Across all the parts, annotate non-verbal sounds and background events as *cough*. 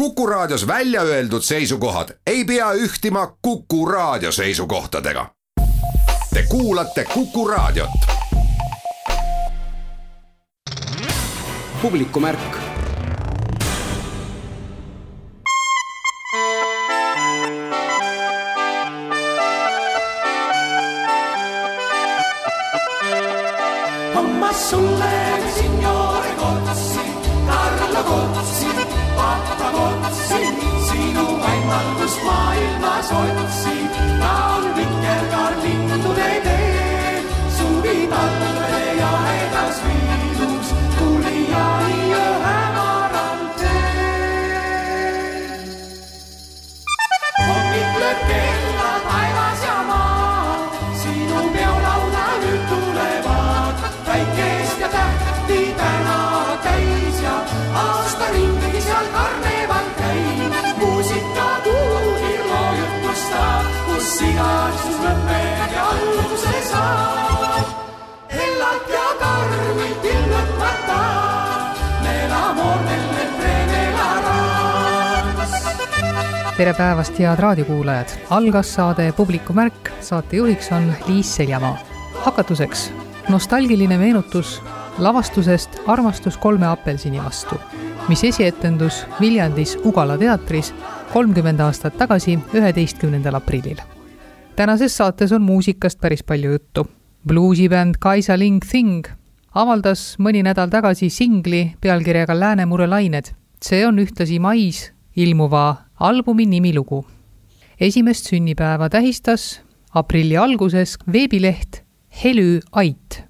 Kuku Raadios välja öeldud seisukohad ei pea ühtima Kuku Raadio seisukohtadega. Te kuulate Kuku Raadiot. publikumärk Hammas sulle võimalust maailmas tere päevast, head raadiokuulajad! algas saade Publiku märk, saatejuhiks on Liis Seljamaa. hakatuseks nostalgiline meenutus lavastusest Armastus kolme apelsini vastu, mis esietendus Viljandis Ugala teatris kolmkümmend aastat tagasi, üheteistkümnendal aprillil. tänases saates on muusikast päris palju juttu. bluusibänd Kaisa Ling Thing avaldas mõni nädal tagasi singli pealkirjaga Läänemure lained. see on ühtlasi mais ilmuva albumi nimilugu. esimest sünnipäeva tähistas aprilli alguses veebileht Helü Ait.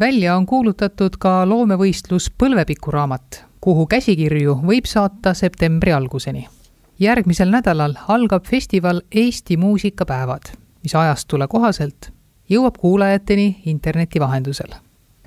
välja on kuulutatud ka loomevõistlus Põlvepikuraamat, kuhu käsikirju võib saata septembri alguseni. järgmisel nädalal algab festival Eesti muusikapäevad, mis ajastule kohaselt jõuab kuulajateni interneti vahendusel.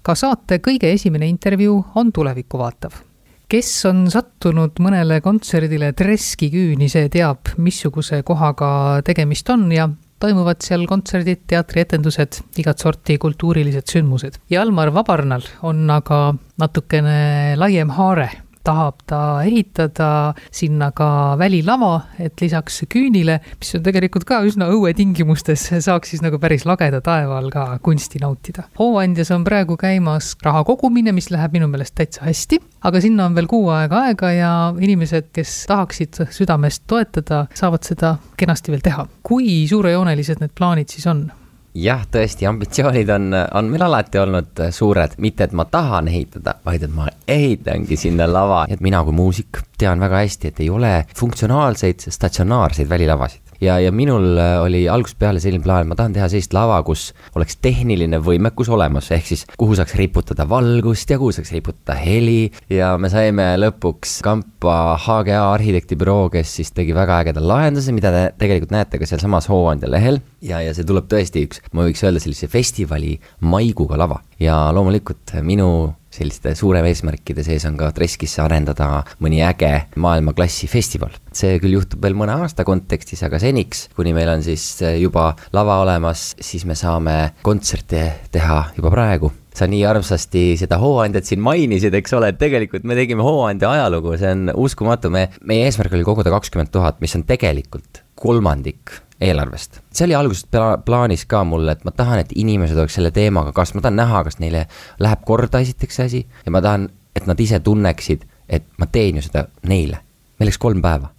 ka saate kõige esimene intervjuu on tulevikku vaatav kes on sattunud mõnele kontserdile Treski küüni, see teab, missuguse kohaga tegemist on ja toimuvad seal kontserdid, teatrietendused, igat sorti kultuurilised sündmused. Jalmar Vabarnal on aga natukene laiem haare, tahab ta ehitada sinna ka välilava, et lisaks küünile, mis on tegelikult ka üsna õuetingimustes, saaks siis nagu päris lageda taeva all ka kunsti nautida. hooandjas on praegu käimas raha kogumine, mis läheb minu meelest täitsa hästi, aga sinna on veel kuu aega aega ja inimesed, kes tahaksid südamest toetada, saavad seda kenasti veel teha. kui suurejoonelised need plaanid siis on? Jah, tõesti, ambitsioonid on, on meil alati olnud suured, mitte et ma tahan ehitada, vaid et ma ehitangi sinna lava, et mina kui muusik tean väga hästi, et ei ole funktsionaalseid statsionaarseid välilavasid ja, ja minul äh, oli algusest peale selline plaan, ma tahan teha sellist lava, kus oleks tehniline võimekus olemas, ehk siis kuhu saaks riputada valgust ja kuhu saaks riputada heli. Ja me saime lõpuks kampa HGA arhitektibüroo, kes siis tegi väga ägeda lahenduse, mida te tegelikult näete ka sealsamas Hooandja lehel. Ja, ja see tuleb tõesti üks, ma võiks öelda sellise festivali maiguga lava. Ja loomulikult minu selliste suurem eesmärkide sees on ka Treskisse arendada mõni äge maailmaklassi festival. see küll juhtub veel mõne aasta kontekstis, aga seniks, kuni meil on siis juba lava olemas, siis me saame kontserte teha juba praegu sa nii armsasti seda hooandjat siin mainisid, eks ole, et tegelikult me tegime hooandja ajalugu, see on uskumatu, me, meie eesmärk oli koguda kakskümmend tuhat, mis on tegelikult kolmandik eelarvest. see oli algusest pla plaanis ka mul, et ma tahan, et inimesed oleks selle teemaga kaasas, ma tahan näha, kas neile läheb korda esiteks see asi ja ma tahan, et nad ise tunneksid, et ma teen ju seda neile. meil läks kolm päeva,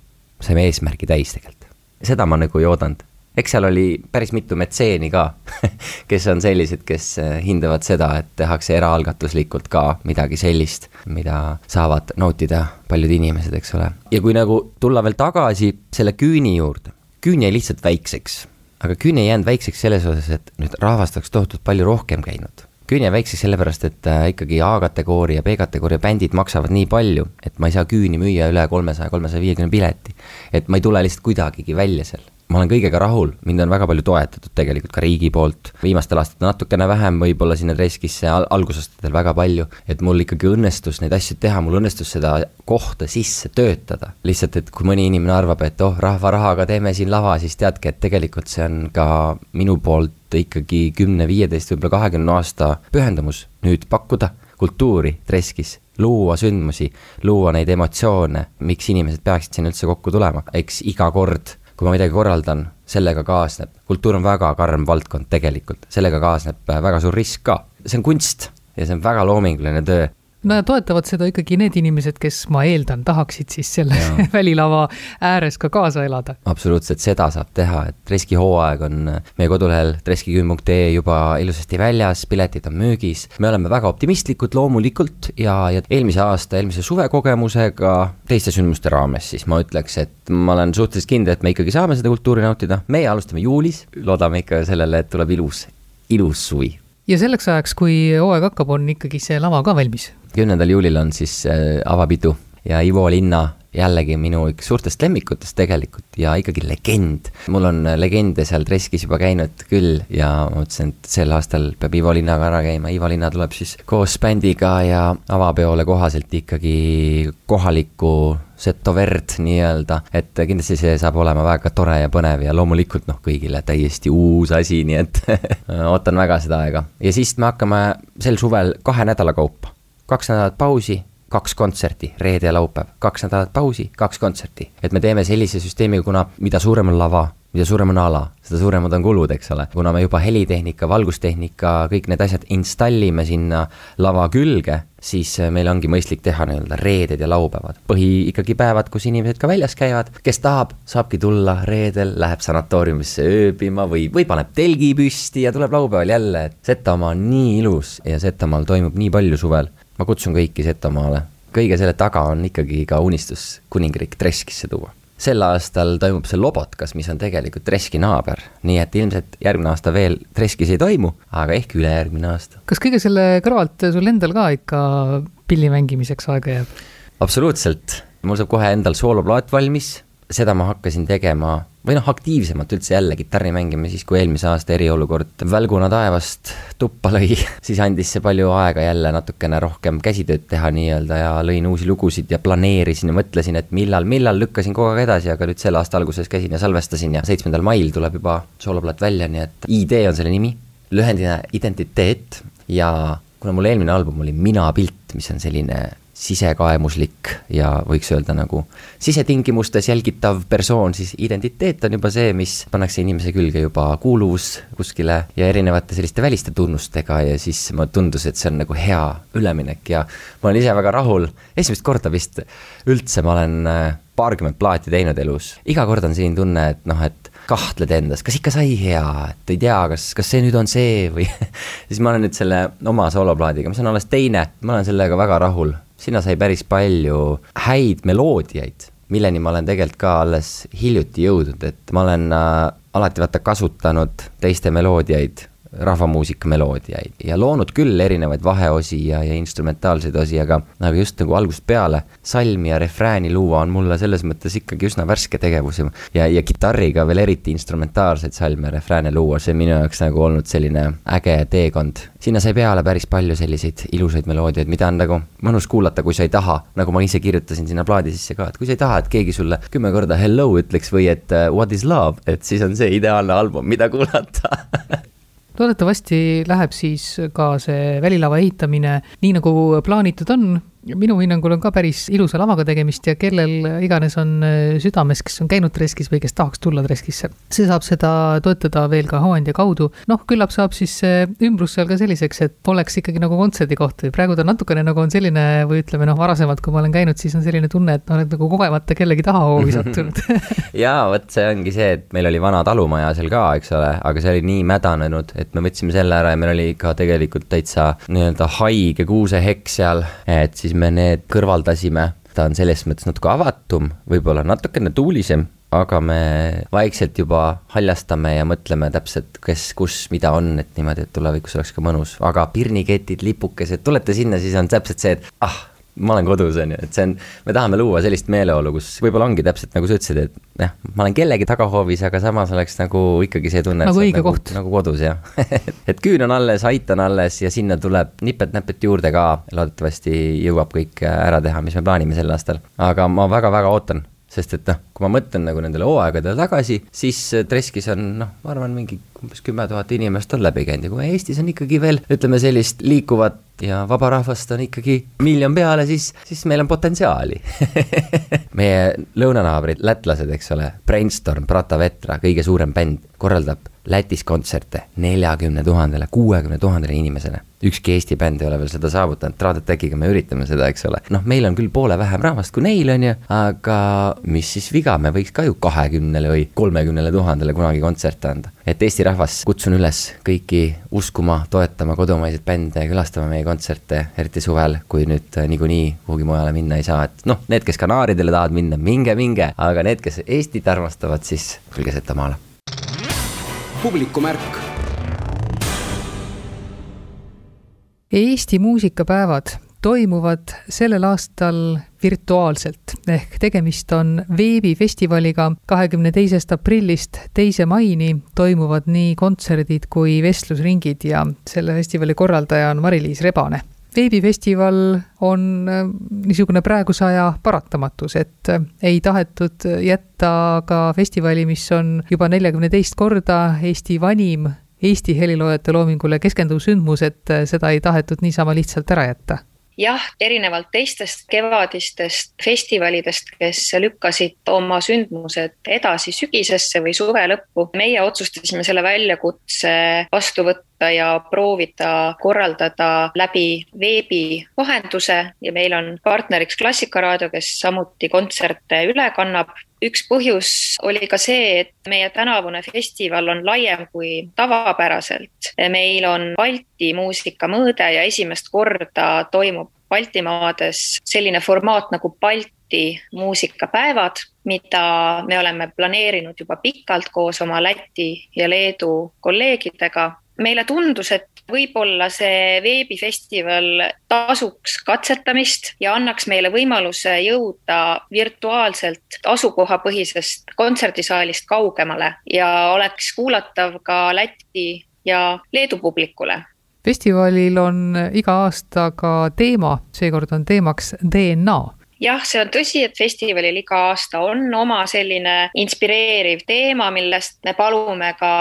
saime eesmärgi täis tegelikult. seda ma nagu ei oodanud. Eks seal oli päris mitu metseeni ka *laughs* kes on sellised, kes äh, hindavad seda, et tehakse eraalgatuslikult ka midagi sellist, mida saavad nautida paljud inimesed, eks ole. ja kui nagu tulla veel tagasi selle küüni juurde küün jäi lihtsalt väikseks. aga küün ei jäänud väikseks selles osas, et nüüd rahvast oleks tohutult palju rohkem käinud. küün jäi väikseks sellepärast, et äh, ikkagi A-kategooria, B-kategooria bändid maksavad nii palju, et ma ei saa küüni müüa üle kolmesaja, kolmesaja viiekümne pileti. et ma ei tule lihtsalt kuidagigi välja seal ma olen kõigega rahul, mind on väga palju toetatud tegelikult ka riigi poolt, viimastel aastatel natukene vähem, võib-olla sinna Treskisse al, algusaastatel väga palju, et mul ikkagi õnnestus neid asju teha, mul õnnestus seda kohta sisse töötada. lihtsalt, et kui mõni inimene arvab, et oh, rahva rahaga teeme siin lava, siis teadke, et tegelikult see on ka minu poolt ikkagi kümne, viieteist, võib-olla kahekümne aasta pühendumus nüüd pakkuda kultuuri Treskis, luua sündmusi, luua neid emotsioone, miks inimesed peaksid sinna üldse kokku tulema, eks iga kord, kui ma midagi korraldan, sellega kaasneb, kultuur on väga karm valdkond tegelikult, sellega kaasneb väga suur risk ka, see on kunst ja see on väga loominguline töö no toetavad seda ikkagi need inimesed, kes ma eeldan, tahaksid siis selle Jaa. *laughs* välilava ääres ka kaasa elada. absoluutselt, seda saab teha, et Treski hooaeg on meie kodulehel treskiküüm.ee juba ilusasti väljas, piletid on müügis. me oleme väga optimistlikud loomulikult ja, ja eelmise aasta, eelmise suve kogemusega teiste sündmuste raames, siis ma ütleks, et ma olen suhteliselt kindel, et me ikkagi saame seda kultuuri nautida. meie alustame juulis, loodame ikka sellele, et tuleb ilus, ilus suvi. Ja selleks ajaks, kui hooaeg hakkab, on ikkagi see lava ka valmis. Kümnendal juulil on siis äh, avapidu ja Ivo Linna jällegi minu üks suurtest lemmikutest tegelikult ja ikkagi legend. mul on legende seal Treskis juba käinud küll ja ma mõtlesin, et sel aastal peab Ivo Linnaga ära käima, Ivo Linna tuleb siis koos bändiga ja avapeole kohaselt ikkagi kohalikku seto verd nii-öelda, et kindlasti see saab olema väga tore ja põnev ja loomulikult noh, kõigile täiesti uus asi, nii et *laughs* ootan väga seda aega. ja siis me hakkame sel suvel kahe nädala kaupa kaks nädalat pausi, kaks kontserti, reede ja laupäev, kaks nädalat pausi, kaks kontserti. et me teeme sellise süsteemi, kuna mida suurem on lava, mida suurem on ala, seda suuremad on kulud, eks ole. kuna me juba helitehnika, valgustehnika, kõik need asjad installime sinna lava külge, siis meil ongi mõistlik teha nii-öelda reeded ja laupäevad. põhi ikkagi päevad, kus inimesed ka väljas käivad, kes tahab, saabki tulla reedel, läheb sanatooriumisse ööbima või, või paneb telgi püsti ja tuleb laupäeval jälle, et Setomaa on nii ilus ja Setomaal toimub nii palju suvel ma kutsun kõiki Setomaale. kõige selle taga on ikkagi ka unistus kuningriik Treskisse tuua. sel aastal toimub see Lobotkas, mis on tegelikult Treski naaber, nii et ilmselt järgmine aasta veel Treskis ei toimu, aga ehk ülejärgmine aasta. kas kõige selle kõrvalt sul endal ka ikka pilli mängimiseks aega jääb? absoluutselt, mul saab kohe endal sooloplaat valmis, seda ma hakkasin tegema või noh, aktiivsemalt üldse jälle kitarri mängima siis, kui eelmise aasta eriolukord välguna taevast tuppa lõi, *laughs* siis andis see palju aega jälle natukene rohkem käsitööd teha nii-öelda ja lõin uusi lugusid ja planeerisin ja mõtlesin, et millal, millal lükkasin kogu aeg edasi, aga nüüd selle aasta alguses käisin ja salvestasin ja seitsmendal mail tuleb juba sooloplaat välja, nii et ID on selle nimi, lühendina identiteet ja kuna mul eelmine album oli Mina pilt, mis on selline sisekaemuslik ja võiks öelda nagu sisetingimustes jälgitav persoon, siis identiteet on juba see, mis pannakse inimese külge juba kuuluvus kuskile ja erinevate selliste väliste tunnustega ja siis mulle tundus, et see on nagu hea üleminek ja ma olen ise väga rahul, esimest korda vist üldse ma olen äh, paarkümmend plaati teinud elus, iga kord on selline tunne, et noh, et kahtled endas, kas ikka sai hea, et ei tea, kas, kas see nüüd on see või *laughs* siis ma olen nüüd selle oma sooloplaadiga, mis on alles teine, ma olen sellega väga rahul sinna sai päris palju häid meloodiaid, milleni ma olen tegelikult ka alles hiljuti jõudnud, et ma olen äh, alati vaata kasutanud teiste meloodiaid rahvamuusika meloodiaid ja loonud küll erinevaid vaheosi ja, ja instrumentaalseid osi, aga, aga just nagu algusest peale salmi ja refrääni luua on mulle selles mõttes ikkagi üsna värske tegevus ja, ja, ja kitarriga veel eriti instrumentaalseid salme ja refrääne luua, see on minu jaoks nagu olnud selline äge teekond. sinna sai peale päris palju selliseid ilusaid meloodiaid, mida on nagu mõnus kuulata, kui sa ei taha, nagu ma ise kirjutasin sinna plaadi sisse ka, et kui sa ei taha, et keegi sulle kümme korda hello ütleks või et uh, what is love, et siis on see ideaalne album, mida kuulata *laughs* loodetavasti läheb siis ka see välilava ehitamine nii, nagu plaanitud on minu hinnangul on ka päris ilusa lavaga tegemist ja kellel iganes on äh, südames, kes on käinud Treskis või kes tahaks tulla Treskisse, see saab seda toetada veel ka hooandja kaudu. noh, küllap saab siis see ümbrus seal ka selliseks, et oleks ikkagi nagu kontserdikoht või praegu ta natukene nagu on selline või ütleme noh, varasemalt, kui ma olen käinud, siis on selline tunne, et noh, et nagu kogemata kellegi taha hoovi *laughs* sattunud *laughs* jaa, vot see ongi see, et meil oli vana talumaja seal ka, eks ole, aga see oli nii mädanenud, et me võtsime selle ära ja meil oli ka tegelikult täitsa nii-öelda haige kuusehekk seal, et siis me need kõrvaldasime, ta on selles mõttes natuke avatum, võib-olla natukene tuulisem, aga me vaikselt juba haljastame ja mõtleme täpselt, kes, kus, mida on, et niimoodi, et tulevikus oleks ka mõnus, aga pirniketid, lipukesed, tulete sinna, siis on täpselt see, et ah ma olen kodus, on ju, et see on, me tahame luua sellist meeleolu, kus võib-olla ongi täpselt nagu sa ütlesid, et jah, ma olen kellegi tagahoovis, aga samas oleks nagu ikkagi see tunne. nagu õige nagu, koht. nagu kodus jah *laughs* et küün on alles, ait on alles ja sinna tuleb nipet-näpet juurde ka, loodetavasti jõuab kõik ära teha, mis me plaanime sel aastal. aga ma väga-väga ootan sest et noh, kui ma mõtlen nagu nendele hooaegadele tagasi, siis Treskis on noh, ma arvan, mingi umbes kümme tuhat inimest on läbi käinud. Ja kui Eestis on ikkagi veel ütleme sellist liikuvat ja vaba rahvast on ikkagi miljon peale, siis, siis meil on potentsiaali. *laughs* Meie lõunanaabrid, lätlased, eks ole, Brainstorm, Pratavetra, kõige suurem bänd, korraldab Lätis kontserte neljakümne tuhandele, kuuekümne tuhandele inimesele. ükski Eesti bänd ei ole veel seda saavutanud, Traadetekiga me üritame seda, eks ole. noh, meil on küll poole vähem rahvast kui neil, on ju, aga mis siis viga, me võiks ka ju kahekümnele või kolmekümnele tuhandele kunagi kontserte anda. et Eesti rahvas, kutsun üles kõiki uskuma, toetama kodumaiseid bände, külastama meie kontserte, eriti suvel, kui nüüd niikuinii kuhugi mujale minna ei saa, et noh, need, kes Kanaaridele tahavad minna, minge, minge, aga need, kes Eestit armastavad, siis tulge Setomaale publikumärk. Eesti muusikapäevad toimuvad sellel aastal virtuaalselt ehk tegemist on veebifestivaliga. kahekümne teisest aprillist teise maini toimuvad nii kontserdid kui vestlusringid ja selle festivali korraldaja on Mari-Liis Rebane veebifestival on äh, niisugune praeguse aja paratamatus, et äh, ei tahetud jätta ka festivali, mis on juba neljakümne teist korda Eesti vanim Eesti heliloojate loomingule keskenduv sündmus, et äh, seda ei tahetud niisama lihtsalt ära jätta. Jah, erinevalt teistest kevadistest festivalidest, kes lükkasid oma sündmused edasi sügisesse või suve lõppu, meie otsustasime selle väljakutse vastu võtta ja proovida korraldada läbi veebi vahenduse ja meil on partneriks Klassikaraadio, kes samuti kontserte üle kannab üks põhjus oli ka see, et meie tänavune festival on laiem kui tavapäraselt. meil on Balti muusika mõõde ja esimest korda toimub Baltimaades selline formaat nagu Balti muusikapäevad, mida me oleme planeerinud juba pikalt koos oma Läti ja Leedu kolleegidega. Meile tundus, et võib-olla see veebifestival tasuks katsetamist ja annaks meile võimaluse jõuda virtuaalselt asukohapõhisest kontserdisaalist kaugemale ja oleks kuulatav ka Läti ja Leedu publikule. Festivalil on iga aasta ka teema, seekord on teemaks DNA jah, see on tõsi, et festivalil iga aasta on oma selline inspireeriv teema, millest me palume ka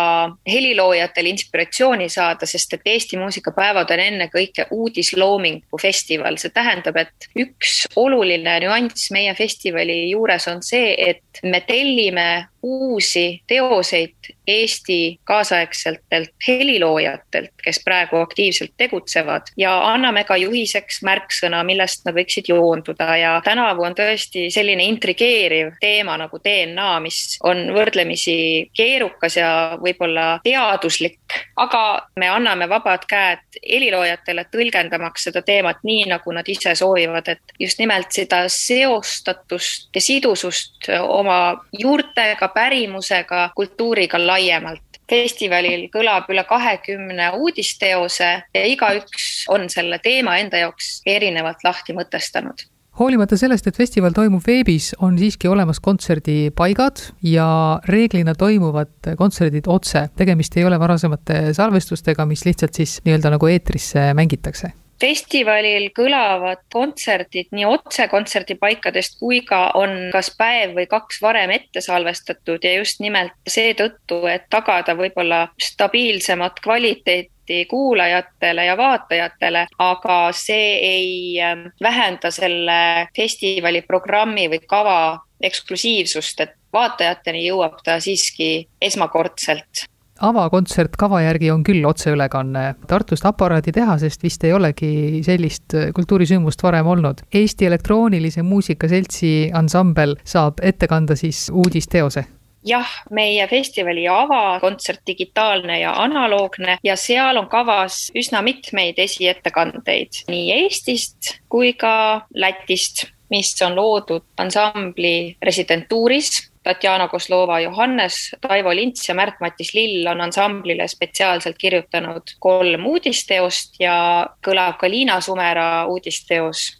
heliloojatel inspiratsiooni saada, sest et Eesti muusikapäevad on ennekõike uudisloomingu festival, see tähendab, et üks oluline nüanss meie festivali juures on see, et me tellime uusi teoseid Eesti kaasaegsetelt heliloojatelt, kes praegu aktiivselt tegutsevad ja anname ka juhiseks märksõna, millest nad võiksid joonduda. Ja tänavu on tõesti selline intrigeeriv teema nagu DNA, mis on võrdlemisi keerukas ja võib-olla teaduslik, aga me anname vabad käed heliloojatele tõlgendamaks seda teemat nii, nagu nad ise soovivad, et just nimelt seda seostatust ja sidusust oma juurtega pärimusega, kultuuriga laiemalt. Festivalil kõlab üle kahekümne uudisteose ja igaüks on selle teema enda jaoks erinevalt lahti mõtestanud hoolimata sellest, et festival toimub veebis, on siiski olemas kontserdipaigad ja reeglina toimuvad kontserdid otse. tegemist ei ole varasemate salvestustega, mis lihtsalt siis nii-öelda nagu eetrisse mängitakse festivalil kõlavad kontserdid nii otse kontserdipaikadest kui ka on kas päev või kaks varem ette salvestatud ja just nimelt seetõttu, et tagada võib-olla stabiilsemat kvaliteeti kuulajatele ja vaatajatele, aga see ei ähm, vähenda selle festivali programmi või kava eksklusiivsust, et vaatajateni jõuab ta siiski esmakordselt avakontsert kava järgi on küll otseülekanne. Tartust aparaaditehasest vist ei olegi sellist kultuurisündmust varem olnud. Eesti Elektroonilise Muusika Seltsi ansambel saab ette kanda siis uudisteose jah, meie festivali avakontsert digitaalne ja analoogne ja seal on kavas üsna mitmeid esiettekandeid nii Eestist kui ka Lätist, mis on loodud ansambli residentuuris. Tatjana Kozlova Johannes, Taivo Lints ja Märt-Matis Lill on ansamblile spetsiaalselt kirjutanud kolm uudisteost ja kõlab ka Liina Sumera uudisteos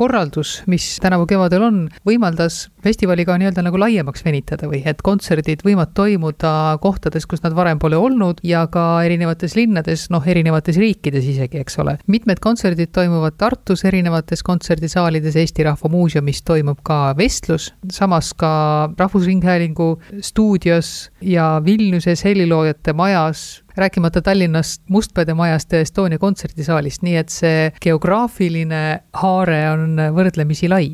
korraldus, mis tänavu kevadel on, võimaldas festivali ka nii-öelda nagu laiemaks venitada või et kontserdid võivad toimuda kohtades, kus nad varem pole olnud ja ka erinevates linnades, noh, erinevates riikides isegi, eks ole. mitmed kontserdid toimuvad Tartus erinevates kontserdisaalides, Eesti Rahva Muuseumis toimub ka vestlus, samas ka Rahvusringhäälingu stuudios ja Vilniuses heliloojate majas rääkimata Tallinnast, Mustpeade majast ja Estonia kontserdisaalist, nii et see geograafiline haare on võrdlemisi lai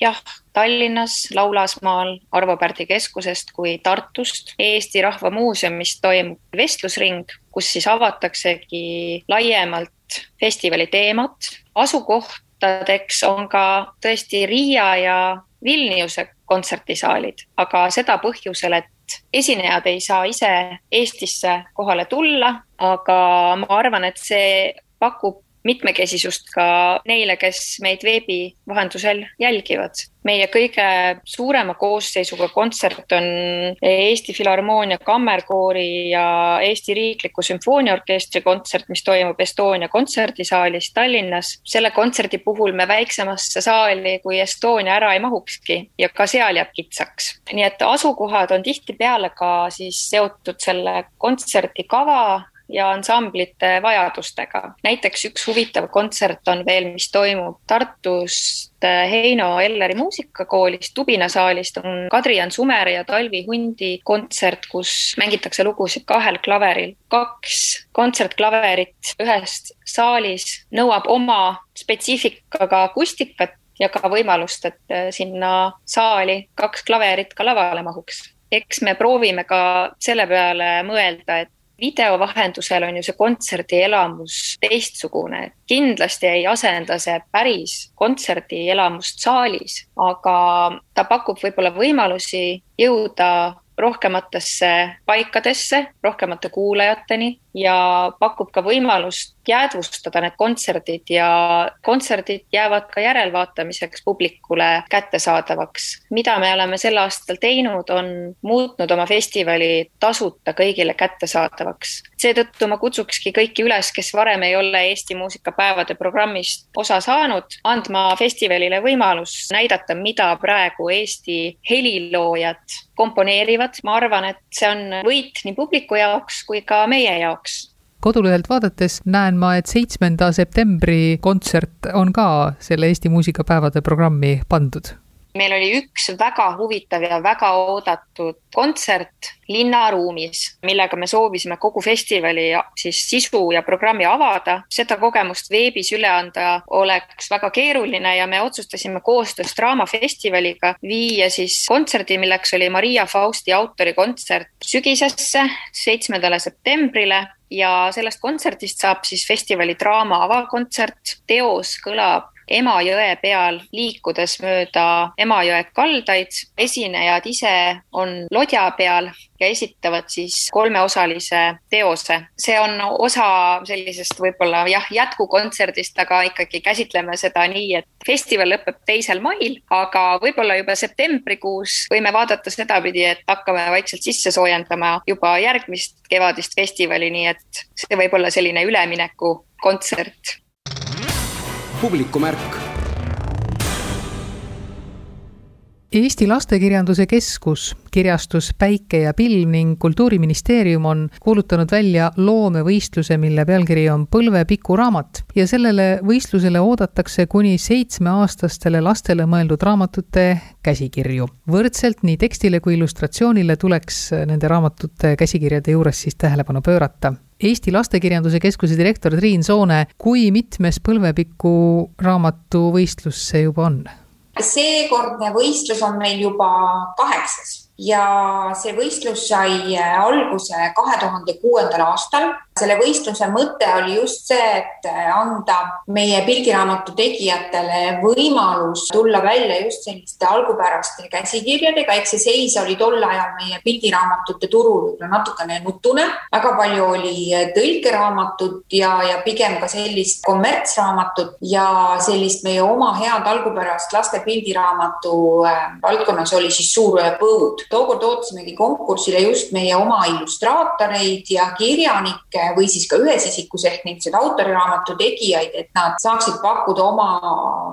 jah, Tallinnas, Laulasmaal, Arvo Pärdi keskusest kui Tartust Eesti Rahva Muuseumist toimub vestlusring, kus siis avataksegi laiemalt festivali teemat. asukohtadeks on ka tõesti Riia ja Vilniuse kontserdisaalid, aga seda põhjusel, et esinejad ei saa ise Eestisse kohale tulla, aga ma arvan, et see pakub mitmekesisust ka neile, kes meid veebi vahendusel jälgivad. meie kõige suurema koosseisuga kontsert on Eesti Filharmoonia Kammerkoori ja Eesti Riikliku Sümfooniaorkestri kontsert, mis toimub Estonia kontserdisaalis Tallinnas. selle kontserdi puhul me väiksemasse saali kui Estonia ära ei mahukski ja ka seal jääb kitsaks. nii et asukohad on tihtipeale ka siis seotud selle kontserdi kava ja ansamblite vajadustega. näiteks üks huvitav kontsert on veel, mis toimub Tartust Heino Elleri muusikakoolist, Tubinasaalist on Kadri-Jan Sumeri ja Talvi Hundi kontsert, kus mängitakse lugusid kahel klaveril. kaks kontsertklaverit ühes saalis nõuab oma spetsiifikaga akustikat ja ka võimalust, et sinna saali kaks klaverit ka lavale mahuks eks me proovime ka selle peale mõelda, et video vahendusel on ju see kontserdielamus teistsugune. kindlasti ei asenda see päris kontserdielamust saalis, aga ta pakub võib-olla võimalusi jõuda rohkematesse paikadesse, rohkemate kuulajateni ja pakub ka võimalust jäädvustada need kontserdid ja kontserdid jäävad ka järelvaatamiseks publikule kättesaadavaks. mida me oleme sel aastal teinud, on muutnud oma festivali tasuta kõigile kättesaadavaks. seetõttu ma kutsukski kõiki üles, kes varem ei ole Eesti muusikapäevade programmist osa saanud, andma festivalile võimalus näidata, mida praegu Eesti heliloojad komponeerivad. ma arvan, et see on võit nii publiku jaoks kui ka meie jaoks jaoks kodulehelt vaadates näen ma, et seitsmenda septembri kontsert on ka selle Eesti muusikapäevade programmi pandud meil oli üks väga huvitav ja väga oodatud kontsert linnaruumis, millega me soovisime kogu festivali siis sisu ja programmi avada. seda kogemust veebis üle anda oleks väga keeruline ja me otsustasime koostöös Draamafestivaliga viia siis kontserdi, milleks oli Maria Fausti autorikontsert sügisesse, seitsmendale septembrile ja sellest kontserdist saab siis festivali draama avakontsert. teos kõlab Emajõe peal liikudes mööda Emajõe kaldaid. esinejad ise on lodja peal ja esitavad siis kolmeosalise teose. see on osa sellisest võib-olla jah, jätkukontserdist, aga ikkagi käsitleme seda nii, et festival lõpeb teisel mail, aga võib-olla juba septembrikuus võime vaadata sedapidi, et hakkame vaikselt sisse soojendama juba järgmist kevadist festivali, nii et see võib olla selline üleminekukontsert publikumärk. Eesti Lastekirjanduse Keskus, kirjastus Päike ja pilv ning Kultuuriministeerium on kuulutanud välja loomevõistluse, mille pealkiri on Põlvepiku raamat ja sellele võistlusele oodatakse kuni seitsmeaastastele lastele mõeldud raamatute käsikirju. võrdselt nii tekstile kui illustratsioonile tuleks nende raamatute käsikirjade juures siis tähelepanu pöörata Eesti Lastekirjanduse Keskuse direktor Triin Soone, kui mitmes põlvepiku raamatuvõistlus see juba on? Seekordne võistlus on meil juba kaheksas ja see võistlus sai alguse kahe tuhande kuuendal aastal. Selle võistluse mõte oli just see, et anda meie pildiraamatu tegijatele võimalus tulla välja just selliste algupäraste käsikirjadega, ehk see seis oli tol ajal meie pildiraamatute turul võib-olla natukene nutune. väga palju oli tõlkeraamatut ja, ja pigem ka sellist kommertsraamatut ja sellist meie oma head algupärast laste pildiraamatu äh, valdkonnas oli siis suur põud tookord ootasimegi konkursile just meie oma illustraatoreid ja kirjanikke või siis ka ühesisikus ehk niisuguseid autoriraamatu tegijaid, et nad saaksid pakkuda oma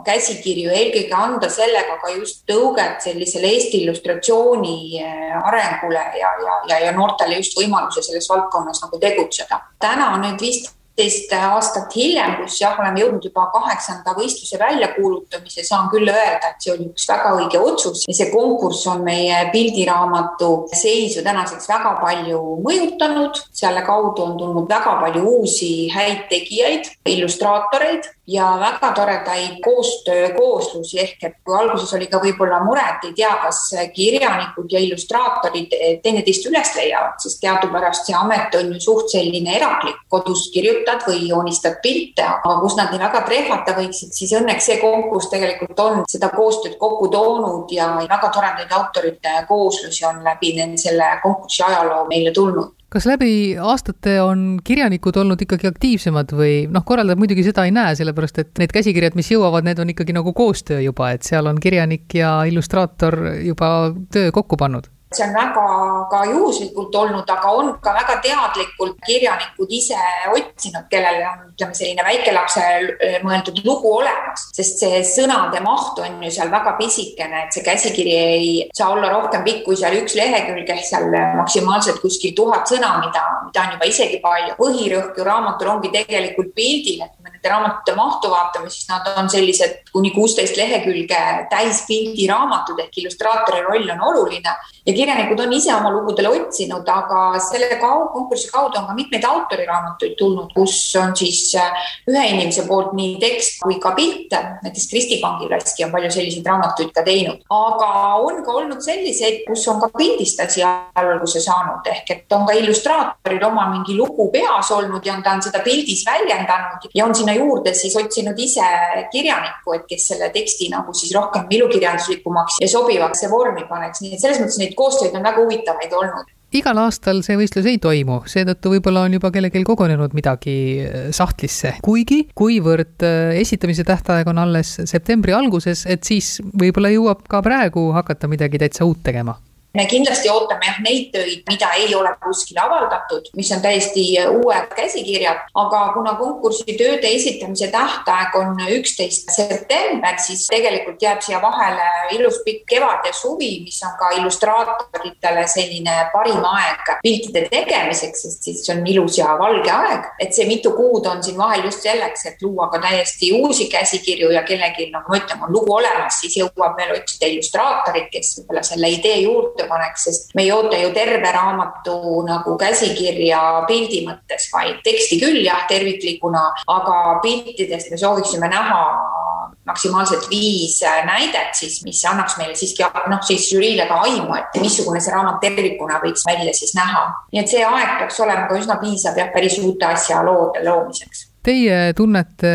käsikirju, eelkõige anda sellega ka just tõuget sellisele Eesti illustratsiooni eh, arengule ja, ja, ja, ja noortele just võimaluse selles valdkonnas nagu tegutseda. täna nüüd vist viisteist aastat hiljem, kus jah, oleme jõudnud juba kaheksanda võistluse väljakuulutamise, saan küll öelda, et see oli üks väga õige otsus ja see konkurss on meie pildiraamatu seisu tänaseks väga palju mõjutanud. selle kaudu on tulnud väga palju uusi häid tegijaid, illustraatoreid ja väga toredaid koostöökooslusi ehk et kui alguses oli ka võib-olla mure, et ei tea, kas kirjanikud ja illustraatorid teineteist üles leiavad, sest teadupärast see amet on ju suht selline eraklik, kodus kirjutad või joonistad pilte, aga kus nad nii väga trehvata võiksid, siis õnneks see konkurss tegelikult on seda koostööd kokku toonud ja väga toredaid autorite kooslusi on läbi selle konkursi ajaloo meile tulnud. Kas läbi aastate on kirjanikud olnud ikkagi aktiivsemad või noh, korraldajad muidugi seda ei näe, sellepärast et need käsikirjad, mis jõuavad, need on ikkagi nagu koostöö juba, et seal on kirjanik ja illustraator juba töö kokku pannud see on väga ka juhuslikult olnud, aga on ka väga teadlikult kirjanikud ise otsinud, kellel on, ütleme, selline väikelapse äh, mõeldud lugu olemas, sest see sõnade maht on ju seal väga pisikene, et see käsikiri ei saa olla rohkem pikk kui seal üks lehekülg ehk seal maksimaalselt kuskil tuhat sõna, mida, mida on juba isegi palju. põhirõhk ju raamatul ongi tegelikult pildil, et nende raamatute mahtu vaatame, siis nad on sellised kuni kuusteist lehekülge täis pildiraamatud ehk illustraatori roll on oluline ja kirjanikud on ise oma lugudele otsinud, aga selle kau konkursi kaudu on ka mitmeid autoriraamatuid tulnud, kus on siis äh, ühe inimese poolt nii tekst kui ka pilte. näiteks Kristi Kangilaski on palju selliseid raamatuid ka teinud, aga on ka olnud selliseid, kus on ka pildistasi alguse saanud ehk et on ka illustraatoril oma mingi lugu peas olnud ja ta on seda pildis väljendanud ja on sinna juurde siis otsinud ise kirjanikku, et kes selle teksti nagu siis rohkem ilukirjanduslikumaks ja sobivaks vormi paneks, nii et selles mõttes neid koostöid on väga huvitavaid olnud. Igal aastal see võistlus ei toimu, seetõttu võib-olla on juba kellelgi kogunenud midagi äh, sahtlisse, kuigi kuivõrd äh, esitamise tähtaeg on alles septembri alguses, et siis võib-olla jõuab ka praegu hakata midagi täitsa uut tegema me kindlasti ootame jah neid töid, mida ei ole kuskil avaldatud, mis on täiesti uued käsikirjad, aga kuna konkursi tööde esitamise tähtaeg on üksteist september, siis tegelikult jääb siia vahele ilus pikk kevad ja suvi, mis on ka illustraatoritele selline parim aeg piltide tegemiseks, sest siis on ilus ja valge aeg. et see mitu kuud on siin vahel just selleks, et luua ka täiesti uusi käsikirju ja kellelgi, nagu ma ütlen, on lugu olemas, siis jõuab veel otsida illustraatorit, kes võib-olla selle idee juurde ettepanek, sest me ei oota ju terve raamatu nagu käsikirja pildi mõttes, vaid teksti küll jah, terviklikuna, aga piltidest me sooviksime näha maksimaalselt viis näidet siis, mis annaks meile siiski noh, siis žüriile ka aimu, et missugune see raamat tervikuna võiks välja siis näha. nii et see aeg peaks olema ka üsna piisav jah, päris uute asja loode loomiseks Teie tunnete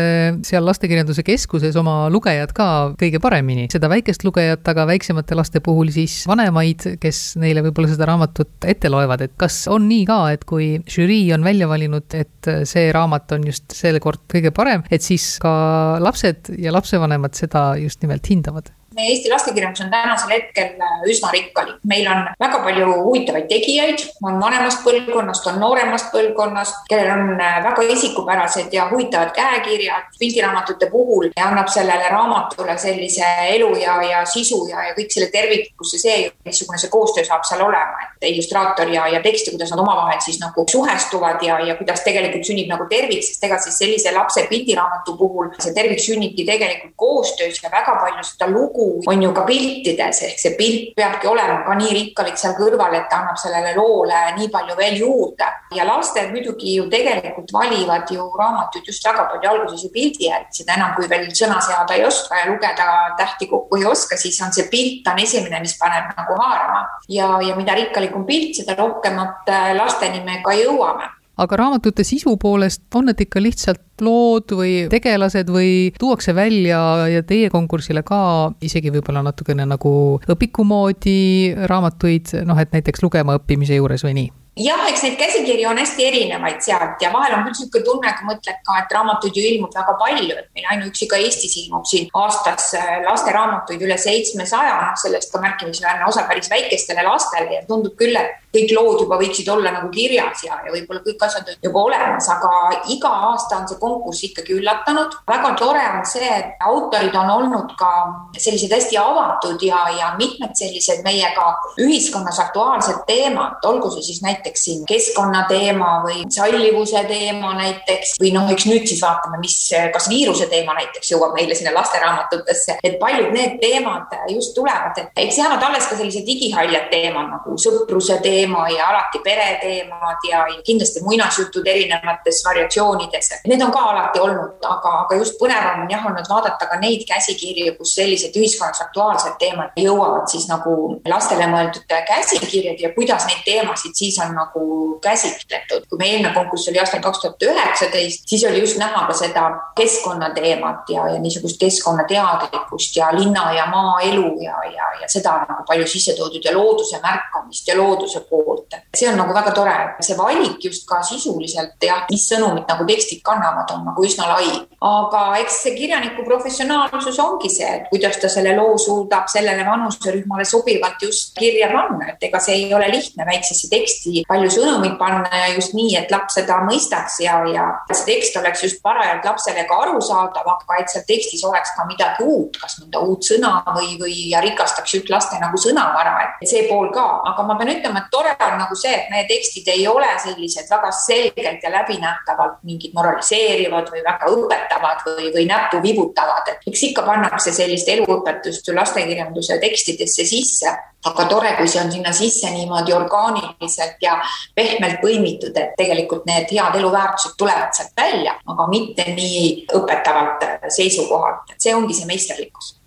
seal Lastekirjanduse Keskuses oma lugejad ka kõige paremini, seda väikest lugejat, aga väiksemate laste puhul siis vanemaid, kes neile võib-olla seda raamatut ette loevad, et kas on nii ka, et kui žürii on välja valinud, et see raamat on just seekord kõige parem, et siis ka lapsed ja lapsevanemad seda just nimelt hindavad? Meie Eesti lastekirjandus on tänasel hetkel äh, üsna rikkalik, meil on väga palju huvitavaid tegijaid, on vanemast põlvkonnast, on nooremast põlvkonnast, kellel on äh, väga isikupärased ja huvitavad käekirjad. pildiraamatute puhul annab sellele raamatule sellise elu ja, ja sisu ja, ja kõik selle terviklikkuse see, missugune see koostöö saab seal olema, et illustraator ja, ja tekst ja kuidas nad omavahel siis nagu suhestuvad ja, ja kuidas tegelikult sünnib nagu tervik, sest ega siis sellise lapse pildiraamatu puhul see tervik sünnibki tegelikult koostöös ja väga palju seda lugu lugu on ju ka piltides, ehk see pilt peabki olema ka nii rikkalik seal kõrval, et ta annab sellele loole nii palju veel juurde. ja lastel muidugi ju tegelikult valivad ju raamatuid just väga palju alguses ju pildi järgi, seda enam, kui veel sõna seada ei oska ja lugeda tähti kokku ei oska, siis on see pilt on esimene, mis paneb nagu haarama. ja, ja mida rikkalikum pilt, seda rohkemat äh, lasteni me ka jõuame aga raamatute sisu poolest on need ikka lihtsalt lood või tegelased või tuuakse välja ja teie konkursile ka isegi võib-olla natukene nagu õpiku moodi raamatuid, noh, et näiteks lugema õppimise juures või nii? jah, eks neid käsikirju on hästi erinevaid sealt ja vahel on küll niisugune tunne, kui mõtled ka, et raamatuid ju ilmub väga palju, et meil ainuüksi ka Eestis ilmub siin aastas äh, lasteraamatuid üle seitsmesaja, noh sellest ka märkimisväärne osa päris väikestele lastele ja tundub küll, et kõik lood juba võiksid olla nagu kirjas ja, ja võib-olla kõik asjad juba olemas, aga iga aasta on see konkurss ikkagi üllatanud. väga tore on see, et autorid on olnud ka sellised hästi avatud ja, ja mitmed sellised meiega ühiskonnas aktuaalsed teemad, olgu see siis näiteks siin keskkonnateema või sallivuse teema näiteks või noh, eks nüüd siis vaatame, mis, kas viiruse teema näiteks jõuab meile sinna lasteraamatutesse, et paljud need teemad just tulevad, et eks jäävad alles ka sellised digihaljad teemad nagu sõpruse teema ja alati pereteemad ja, ja kindlasti muinasjutud erinevates variatsioonides. Need on ka alati olnud, aga, aga just põnevam on jah olnud vaadata ka neid käsikirju, kus sellised ühiskonnas aktuaalsed teemad jõuavad siis nagu lastele mõeldud käsikirjad ja kuidas neid teemasid siis on nagu käsitletud. kui meie eelmine konkurss oli aastal kaks tuhat üheksateist, siis oli just näha ka seda keskkonnateemat ja, ja niisugust keskkonnateadlikkust ja linna ja maaelu ja, ja, ja seda on nagu palju sisse toodud ja looduse märkamist ja looduse poolt. see on nagu väga tore, see valik just ka sisuliselt jah, mis sõnumit nagu tekstid kannavad, on nagu üsna lai. aga eks see kirjaniku professionaalsus ongi see, et kuidas ta selle loo suudab sellele vanuserühmale sobivalt just kirja panna, et ega see ei ole lihtne väiksesse teksti palju sõnumeid panna ja just nii, et laps seda mõistaks ja, ja see tekst oleks just parajalt lapsele ka arusaadav, aga et seal tekstis oleks ka midagi uut, kas mõnda uut sõna või, või ja rikastaks just laste nagu sõnavara, et see pool ka, aga ma pean ütlema, et tore on nagu see, et meie tekstid ei ole sellised väga selgelt ja läbinähtavalt mingid moraliseerivad või väga õpetavad või, või näppu vibutavad, et eks ikka pannakse sellist eluõpetust ju lastekirjanduse tekstidesse sisse? Aga tore, kui see on sinna sisse niimoodi orgaaniliselt ja pehmelt põimitud, et tegelikult need head eluväärtused tulevad sealt välja, aga mitte nii õpetavalt seisukohalt, et see ongi see meisterlikkus.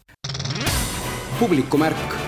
publikumärk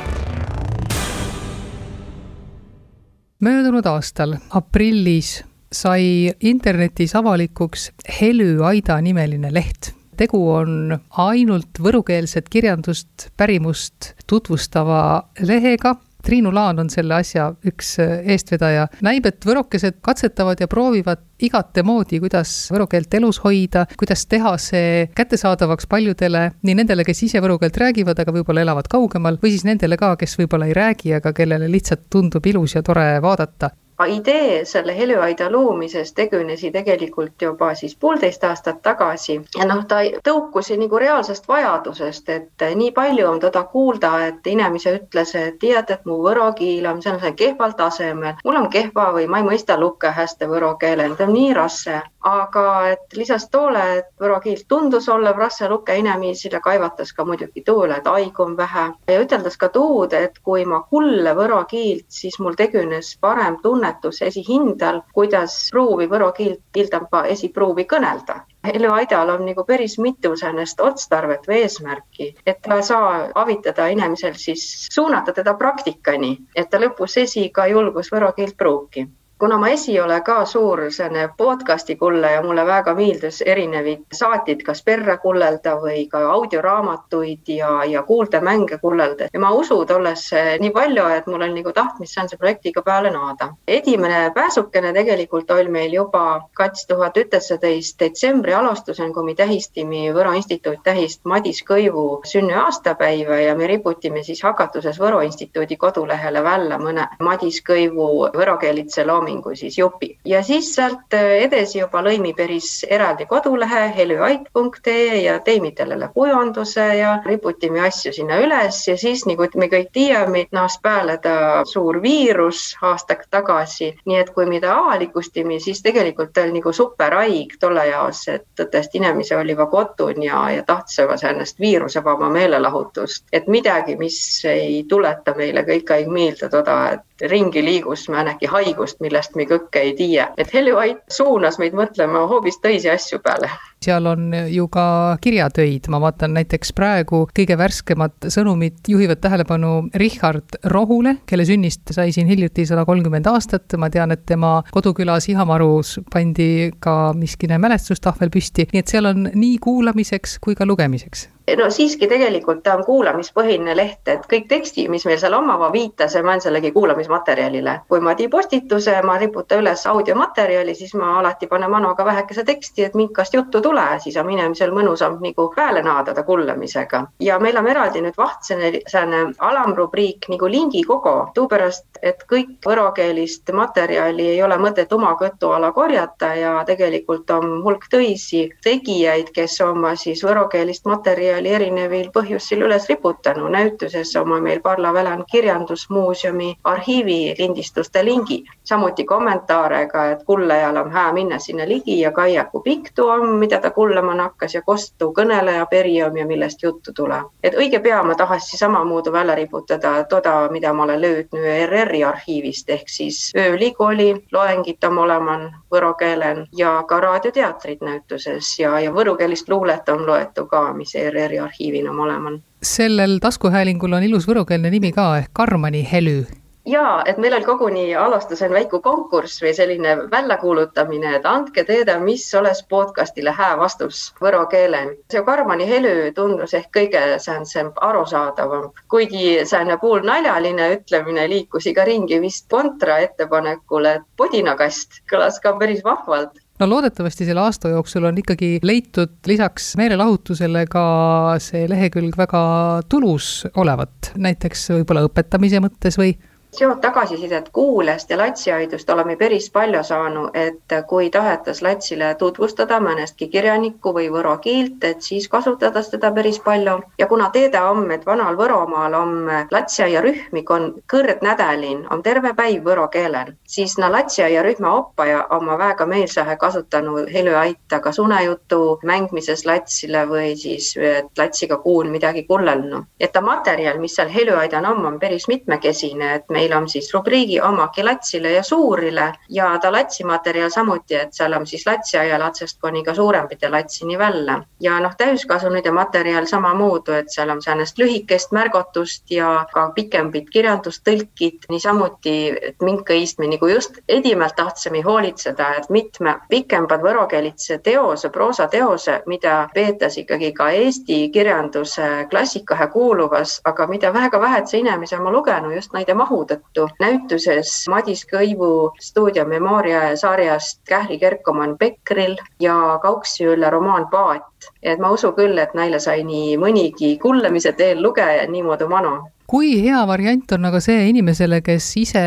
möödunud aastal aprillis sai internetis avalikuks Helü Aida nimeline leht tegu on ainult võrukeelset kirjandust, pärimust tutvustava lehega. Triinu Laan on selle asja üks eestvedaja. näib, et võrokesed katsetavad ja proovivad igate moodi, kuidas võro keelt elus hoida, kuidas teha see kättesaadavaks paljudele, nii nendele, kes ise võro keelt räägivad, aga võib-olla elavad kaugemal, või siis nendele ka, kes võib-olla ei räägi, aga kellele lihtsalt tundub ilus ja tore vaadata idee selle Helüaida loomisest tegunesi tegelikult juba siis poolteist aastat tagasi. Ja noh, ta tõukus nagu reaalsest vajadusest, et nii palju on teda kuulda, et inimese ütles, et tead, et mu võro keel on sellisel kehval tasemel, mul on kehva või ma ei mõista lukke hästi võro keelen, ta on nii raske, aga et lisaks toole, et võro keel tundus olev raske lukke inimesele, kaevatas ka muidugi toole, et aigu on vähe ja üteldas ka tuud, et kui ma kulle võro keelt, siis mul tegunes parem tunne tunnetus esihindal, kuidas pruuvi võro keelt pildamba esipruuvi kõnelda. Heljo Aidal on nagu päris mitu säänest otstarvet või eesmärki, et ta saa avitada inimesel siis suunata teda praktikani, et ta lõpus esi ka julgus võro keelt pruuki kuna ma esi ole ka suur selline podcast'i kulle ja mulle väga meeldis erinevaid saateid, kas perre kullelda või ka audioraamatuid ja, ja kuuldemänge kullelda ja ma usun tollesse nii palju, et mul on nagu tahtmist selle projektiga peale naada. esimene pääsukene tegelikult oli meil juba kaks tuhat üheksateist detsembri alustusel, kui me tähistame Võro Instituut tähist Madis Kõivu sünniaastapäeva ja me riputime siis hakatuses Võro Instituudi kodulehele välja mõne Madis Kõivu võrokeelitse loomi loomingu siis jupi ja siis sealt äh, edasi juba lõimi päris eraldi kodulehe helüait.ee ja teimi sellele kujunduse ja riputime asju sinna üles. Ja siis nagu me kõik teame, naas peale ta suur viirus aasta tagasi, nii et kui me ta avalikustame, siis tegelikult oli nagu superhaig tolle jaos, et tõtest inimesi oli juba kodun ja, ja tahtsime sellest viirusevaba meelelahutust, et midagi, mis ei tuleta meile kõik aeg meelde toda, et ringi liigus mõnegi haigust, millest me kõike ei tea. et Helju Ait suunas meid mõtlema hoopis teisi asju peale seal on ju ka kirjatöid, ma vaatan näiteks praegu kõige värskemad sõnumid juhivad tähelepanu Richard Rohule, kelle sünnist sai siin hiljuti sada kolmkümmend aastat, ma tean, et tema kodukülas Ihamarus pandi ka miskine mälestustahvel püsti, nii et seal on nii kuulamiseks kui ka lugemiseks. No siiski tegelikult ta on kuulamispõhine leht, et kõik teksti, mis meil seal omava viitas, ma olen sellegi kuulamismaterjalile. kui ma teen postituse, ma riputan üles audiomaterjali, siis ma alati panen manoga vähekese teksti, et minkast juttu tule, siis on inimesel mõnusam nagu peale naadada kullamisega. ja meil on eraldi nüüd vahtsene selline alamrubriik nagu lingikogo, tuupärast, et kõik võrokeelist materjali ei ole mõtet oma kõtu alla korjata ja tegelikult on hulk töisi tegijaid, kes oma siis võrokeelist materjali erinevil põhjusel üles riputanud. näituses oma meil Parla Välan Kirjandusmuuseumi arhiivi lindistuste lingi, samuti kommentaarega, et kullajal on hää minna sinna ligi ja kaia, kui pikk tuu on, mida ta kullama nakkas ja kostu kõneleja perioom ja millest juttu tuleb. et õige pea ma tahaksin samamoodi välja riputada toda, mida ma olen löödnud ERR-i arhiivist ehk siis ööülikooli loengid on olemas võro keelen ja ka raadioteatrid näituses ja, ja võrukeelist luulet on loetud ka, mis ERR-i arhiivil on olemas. sellel taskuhäälingul on ilus võrukeelne nimi ka ehk Karmani helü ja et meil oli koguni alustusel väike konkurss või selline väljakuulutamine, et andke teada, mis oleks podcastile hää vastus võro keelen. see Karmani helü tundus ehk kõige sääntsem arusaadavam, kuigi säärane poolnaljaline ütlemine liikus iga ringi vist kontra ettepanekule, et podinakast kõlas ka päris vahvalt. No loodetavasti selle aasta jooksul on ikkagi leitud lisaks meelelahutusele ka see lehekülg väga tulus olevat, näiteks võib-olla õpetamise mõttes või sealt tagasisidet kuulajast ja latsiaidust oleme päris palju saanud, et kui tahetas latsile tutvustada mõnestki kirjanikku või võro keelt, et siis kasutada seda päris palju ja kuna teada on, et vanal Võromaal on latsiaiarühmik on kõrgnädalin, on terve päiv võro keelel, siis na latsiaiarühma oppaja oma väga meelsahe kasutanud helüaita kas unejutu mängmises latsile või siis latsiga kuul midagi kullelnu. et ta materjal, mis seal helüaidan on, on päris mitmekesine, et meil on siis rubriigi omagi latsile ja suurile ja ta latsimaterjal samuti, et seal on siis latsiaia latsest kuni ka suurempite latsini välja. ja noh, täiskasvanute materjal samamoodi, et seal on säänest lühikest märgatust ja ka pikembit kirjandustõlkid, niisamuti, et minka istme nagu just edimalt tahtsime hoolitseda, et mitme pikembad võrokeelitse teose, proosateose, mida peetas ikkagi ka Eesti kirjanduse klassikahe kuuluvas, aga mida väga vähetse inimese oma lugenud just näide mahu tõttu. näituses Madis Kõivu stuudio Memoria sarjast Kähri Kerkomann Pekril ja Kauksi üle romaan Paat. et ma usun küll, et neile sai nii mõnigi kullamise teel lugeja niimoodi manu kui hea variant on aga see inimesele, kes ise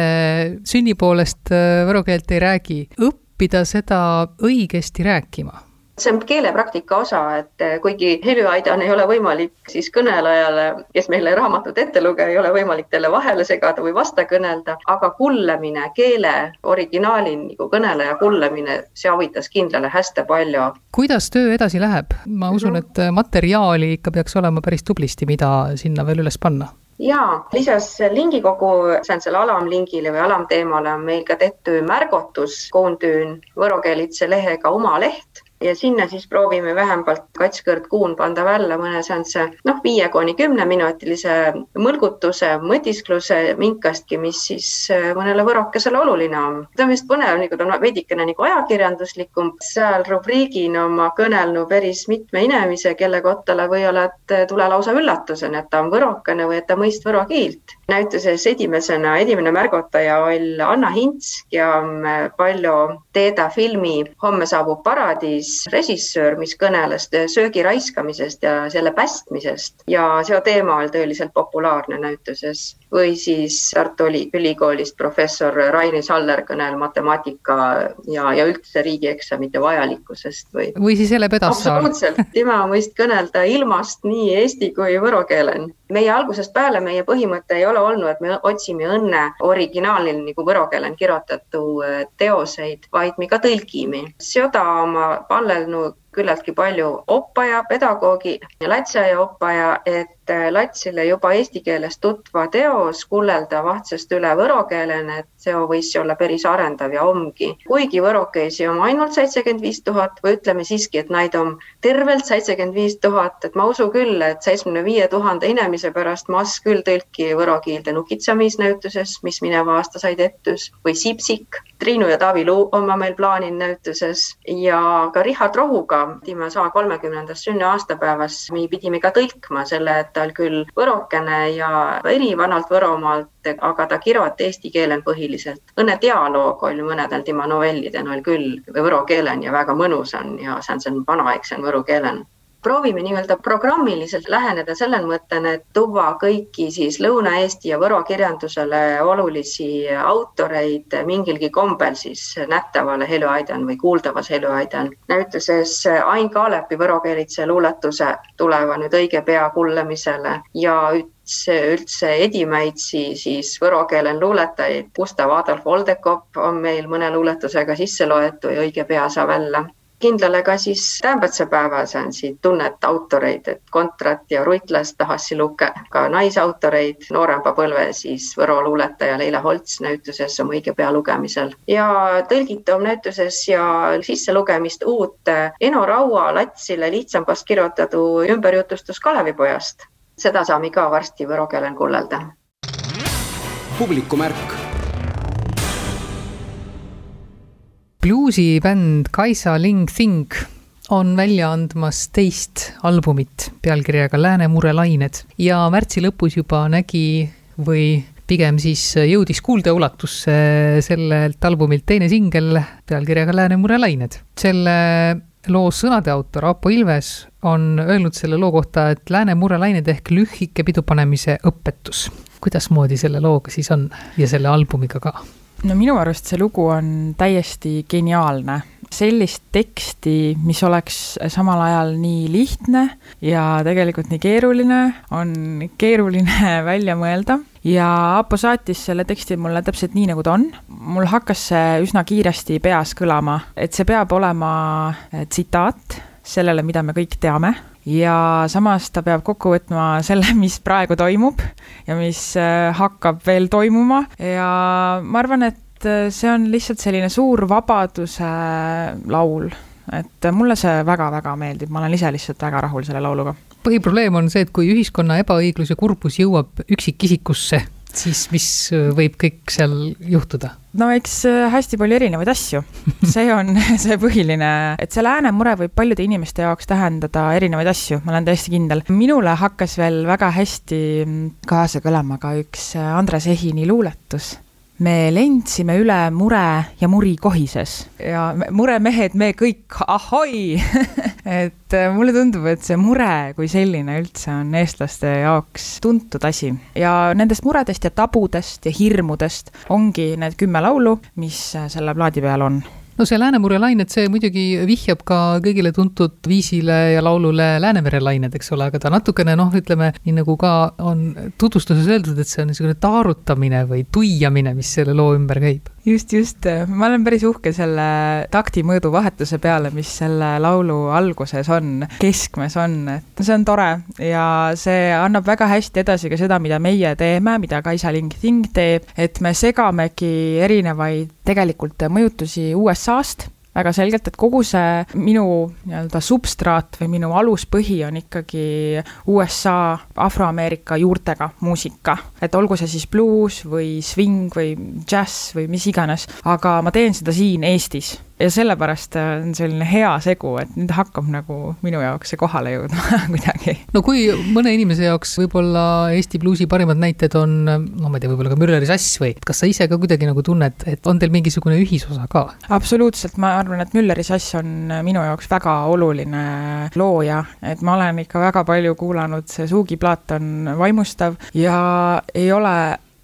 sünni poolest võro keelt ei räägi, õppida seda õigesti rääkima? See on keelepraktika osa, et kuigi helüaidan ei ole võimalik, siis kõnelejale, kes meile raamatut ette lugeja, ei ole võimalik talle vahele segada või vasta kõnelda, aga kullemine, keele originaali nagu kõneleja kullemine, see avitas kindlale hästi palju. kuidas töö edasi läheb? ma usun, et materjali ikka peaks olema päris tublisti, mida sinna veel üles panna ja lisas lingikogu, see on selle alamlingile või alamteemale on meil ka tehtud märgutus koondüün võrokeelitse lehega oma leht ja sinna siis proovime vähemalt katskõrd kuun panda välja mõne seansse noh, viie kuni kümneminutilise mõlgutuse, mõtiskluse minkastki, mis siis äh, mõnele võrokesele oluline on. ta on vist põnev, nagu ta on veidikene nagu ajakirjanduslikum, seal rubriigina ma kõnelnud päris mitme inimese, kelle kottale või-olla, et tule lausa üllatusena, et ta on võrokene või et ta mõist võro keelt. näituses esimesena, esimene märgataja oli Anna Hints ja palju Teeda filmi Homme saabub paradiis režissöör, mis kõneles söögi raiskamisest ja selle päästmisest. Ja see teema oli tõeliselt populaarne näituses või siis Tartu Ülikoolist professor Raini Saller kõnel matemaatika ja, ja üldse riigieksamite vajalikkusest või. või siis Hele Pedassaar. absoluutselt, tema võis kõnelda ilmast nii eesti kui võro keelen. meie algusest peale meie põhimõte ei ole olnud, et me otsime õnne originaalil nagu võro keelen kirjutatud teoseid, vaid me ka tõlgime. seda oma pallelnud küllaltki palju oppaja, pedagoogi ja lasteaia oppaja, et latsile juba eesti keeles tutva teos kullelda vahtsest üle võro keelena, et see võis olla päris arendav ja ongi. kuigi võrokeisi on ainult seitsekümmend viis tuhat või ütleme siiski, et neid on tervelt seitsekümmend viis tuhat, et ma usun küll, et seitsmekümne viie tuhande inimese pärast mas küll tõlki võro keelde nukitsamisnäituses, mis mineva aasta sai tehtud või Sipsik Triinu ja Taavi Luu on meil plaanil näituses ja ka Richard Rohuga pidime sama kolmekümnendast sünniaastapäevas, me pidime ka tõlkma selle, et ta oli küll võrokene ja eri vanalt Võromaalt, aga ta kirjutab eesti keelen põhiliselt. õnne dialoog oli mõnedel tema novellidel küll võro keelen ja väga mõnus on ja see on see vanaaegsem võro keelen proovime nii-öelda programmiliselt läheneda sellel mõttel, et tuua kõiki siis Lõuna-Eesti ja Võro kirjandusele olulisi autoreid mingilgi kombel siis nähtavale heluaidan või kuuldavas heluaidan. näituses Ain Kaalepi võrokeelitse luuletuse tuleva nüüd õige pea kuulamisele ja üldse, üldse Edimäitsi siis võro keele luuletajaid. Gustav Adolf Oldekop on meil mõne luuletusega sisse loetud ja õige pea saab välja kindlale ka siis on siit tunnet autoreid, et Kontrat ja Ruitlast tahasi luke, ka naisautoreid, noorema põlve siis Võro luuletaja Leila Holts näituses oma õige pea lugemisel ja tõlgitav näituses ja sisselugemist uut Eno Raua Latsile lihtsambast kirjutatud ümberjutustus Kalevipojast. seda saame ka varsti võro keelen kullelda. publikumärk bluusibänd Kaisa Ling Thing on välja andmas teist albumit pealkirjaga Läänemure lained ja märtsi lõpus juba nägi või pigem siis jõudis kuuldeulatusse sellelt albumilt teine singel pealkirjaga Läänemure lained. selle loo sõnade autor Aapo Ilves on öelnud selle loo kohta, et Läänemure lained ehk lühike pidupanemise õpetus. kuidasmoodi selle looga siis on ja selle albumiga ka? No minu arust see lugu on täiesti geniaalne. sellist teksti, mis oleks samal ajal nii lihtne ja tegelikult nii keeruline, on keeruline *laughs* välja mõelda ja Aapo saatis selle teksti mulle täpselt nii, nagu ta on. mul hakkas see üsna kiiresti peas kõlama, et see peab olema tsitaat sellele, mida me kõik teame ja samas ta peab kokku võtma selle, *laughs* mis praegu toimub ja mis äh, hakkab veel toimuma. Ja ma arvan, et äh, see on lihtsalt selline suur vabaduse laul, et mulle see väga-väga meeldib, ma olen ise lihtsalt väga rahul selle lauluga. põhiprobleem on see, et kui ühiskonna ebaõiglus ja kurbus jõuab üksikisikusse, siis mis võib kõik seal juhtuda? no eks äh, hästi palju erinevaid asju, see on *laughs* see põhiline, et see lääne mure võib paljude inimeste jaoks tähendada erinevaid asju, ma olen täiesti kindel. minule hakkas veel väga hästi kaasa kõlama ka üks äh, Andres Ehini luuletus me lendsime üle mure ja muri kohises. Ja muremehed, me kõik ahoi! *laughs* Et äh, mulle tundub, et see mure kui selline üldse on eestlaste jaoks tuntud asi. Ja nendest muredest ja tabudest ja hirmudest ongi need kümme laulu, mis äh, selle plaadi peal on no see Läänemere lained, see muidugi vihjab ka kõigile tuntud viisile ja laulule Läänemere lained, eks ole, aga ta natukene noh, ütleme nii nagu ka on tutvustuses öeldud, et see on niisugune taarutamine või tuiamine, mis selle loo ümber käib just, just, ma olen päris uhke selle taktimõõdu vahetuse peale, mis selle laulu alguses on, keskmes on, et see on tore ja see annab väga hästi edasi ka seda, mida meie teeme, mida Kaisa Ling Thing teeb, et me segamegi erinevaid tegelikult mõjutusi USA-st väga selgelt, et kogu see minu nii-öelda substraat või minu aluspõhi on ikkagi USA afroameerika juurtega muusika. et olgu see siis bluus või swing või džäss või mis iganes, aga ma teen seda siin Eestis ja sellepärast äh, on selline hea segu, et nüüd hakkab nagu minu jaoks see kohale jõudma *laughs* kuidagi. no kui mõne inimese jaoks võib-olla Eesti bluusi parimad näited on, no ma ei tea, võib-olla ka Mülleri sass või, kas sa ise ka kuidagi nagu tunned, et on teil mingisugune ühisosa ka? absoluutselt, ma arvan, et Mülleri sass on minu jaoks väga oluline looja, et ma olen ikka väga palju kuulanud, see Suugi plaat on vaimustav ja ei ole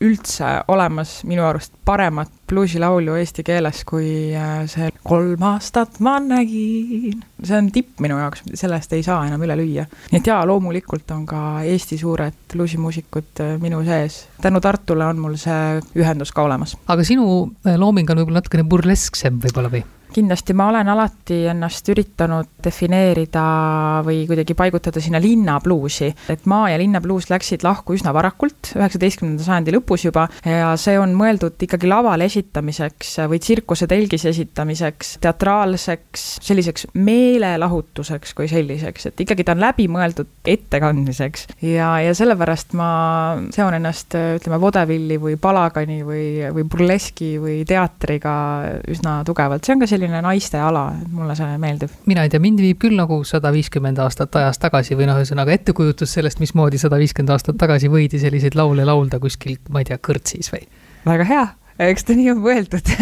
üldse olemas minu arust paremat bluusilaulu eesti keeles kui äh, see Kolm aastat ma nägin. see on tipp minu jaoks, sellest ei saa enam üle lüüa. nii et jaa, loomulikult on ka Eesti suured bluusimuusikud äh, minu sees. tänu Tartule on mul see ühendus ka olemas. aga sinu äh, looming on võib-olla natukene burlesksem võib-olla või? Kindlasti ma olen alati ennast üritanud defineerida või kuidagi paigutada sinna linnabluusi, et maa ja linnabluus läksid lahku üsna varakult, üheksateistkümnenda sajandi lõpus juba, ja see on mõeldud ikkagi laval esitamiseks või tsirkuse telgis esitamiseks, teatraalseks, selliseks meelelahutuseks kui selliseks, et ikkagi ta on läbimõeldud ettekandmiseks. Ja, ja sellepärast ma seon ennast ütleme, vodevilli või palagani või, või burleski või teatriga üsna tugevalt, see on ka selline naiste ala, mulle see meeldib. mina ei tea, mind viib küll nagu sada viiskümmend aastat ajas tagasi või noh, ühesõnaga ettekujutus sellest, mismoodi sada viiskümmend aastat tagasi võidi selliseid laule laulda kuskil, ma ei tea, kõrtsis või? väga hea eks ta nii on mõeldud. *laughs*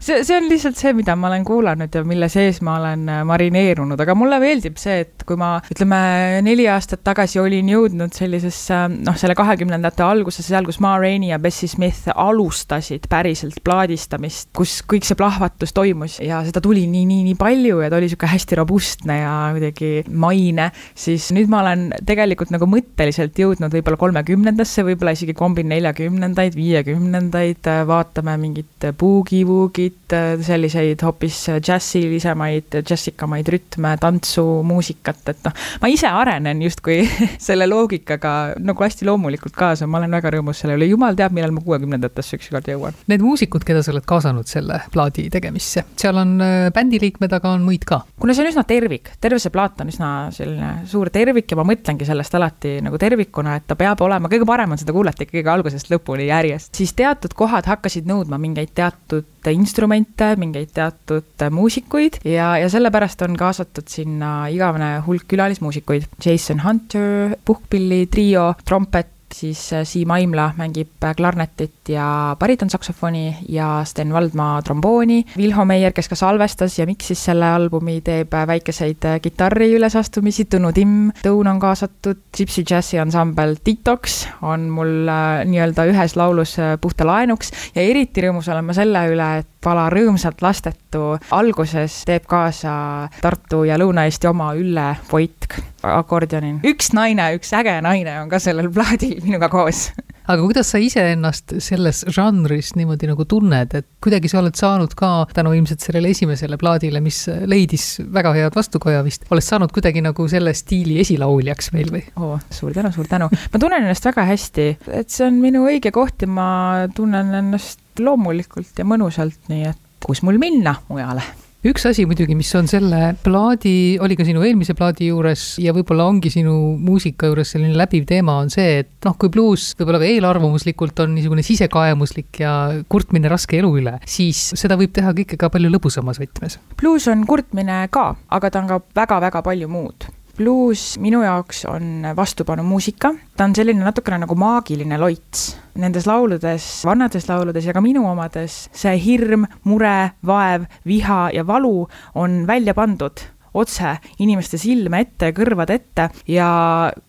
See, see on lihtsalt see, mida ma olen kuulanud ja mille sees ma olen äh, marineerunud, aga mulle meeldib see, et kui ma ütleme, neli aastat tagasi olin jõudnud sellisesse noh, selle kahekümnendate alguses, seal, kus Ma Rainey ja Bessie Smith alustasid päriselt plaadistamist, kus kõik see plahvatus toimus ja seda tuli nii, nii, nii palju ja ta oli niisugune hästi robustne ja kuidagi maine, siis nüüd ma olen tegelikult nagu mõtteliselt jõudnud võib-olla kolmekümnendasse, võib-olla isegi kombin neljakümnendaid, viiekümnendaid, vaatame mingit boogie-woogit, selliseid hoopis džässilisemaid, džässikamaid rütme, tantsu, muusikat, et noh, ma ise arenen justkui *laughs* selle loogikaga nagu hästi loomulikult kaasa, ma olen väga rõõmus selle üle, jumal teab, millal ma kuuekümnendatesse ükskord jõuan. Need muusikud, keda sa oled kaasanud selle plaadi tegemisse, seal on äh, bändiliikmed, aga on muid ka? kuna see on üsna tervik, terve see plaat on üsna selline suur tervik ja ma mõtlengi sellest alati nagu tervikuna, et ta peab olema, kõige parem on seda kuulata ikkagi algusest lõpuni järjest, siis teatud kohad hakkasid hakkasid nõudma mingeid teatud instrumente, mingeid teatud muusikuid ja, ja sellepärast on kaasatud sinna igavene hulk külalismuusikuid. Jason Hunter, puhkpilli trio, trompet, siis äh, Siim Aimla mängib äh, klarnetit ja baritonssaksofoni ja Sten Valdmaa trombooni. Vilho Meier, kes ka salvestas ja miksis selle albumi, teeb äh, väikeseid kitarri ülesastumisi, Tõnu Timm, Tõun on kaasatud, Gypsy Jazzi ansambel Detox on mul nii-öelda ühes laulus puhta laenuks. Ja eriti rõõmus olen ma selle üle, et pala Rõõmsalt lastetu alguses teeb kaasa Tartu ja Lõuna-Eesti oma Ülle Voitk akordionil. üks naine, üks äge naine on ka sellel plaadil minuga koos aga kuidas sa iseennast selles žanris niimoodi nagu tunned, et kuidagi sa oled saanud ka tänu ilmselt sellele esimesele plaadile, mis leidis väga head vastukoja vist, oled saanud kuidagi nagu selle stiili esilauljaks meil või? oo, suur tänu, suur tänu. ma tunnen ennast väga hästi, et see on minu õige koht ja ma tunnen ennast loomulikult ja mõnusalt, nii et kus mul minna mujale üks asi muidugi, mis on selle plaadi, oli ka sinu eelmise plaadi juures ja võib-olla ongi sinu muusika juures selline läbiv teema, on see, et noh, kui bluus võib-olla ka eelarvamuslikult on niisugune sisekaemuslik ja kurtmine raske elu üle, siis seda võib teha kõike ka palju lõbusamas võtmes. bluus on kurtmine ka, aga ta on ka väga-väga palju muud bluus minu jaoks on vastupanumuusika, ta on selline natukene nagu maagiline loits. Nendes lauludes, vanades lauludes ja ka minu omades, see hirm, mure, vaev, viha ja valu on välja pandud otse inimeste silme ette kõrvade ette ja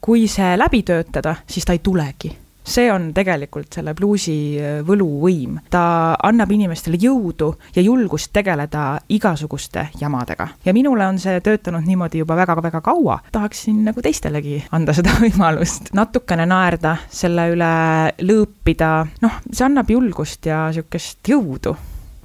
kui see läbi töötada, siis ta ei tulegi see on tegelikult selle bluusi äh, võluvõim. ta annab inimestele jõudu ja julgust tegeleda igasuguste jamadega. ja minule on see töötanud niimoodi juba väga-väga kaua. tahaksin nagu teistelegi anda seda *laughs* võimalust, natukene naerda, selle üle lõõpida, noh, see annab julgust ja niisugust jõudu.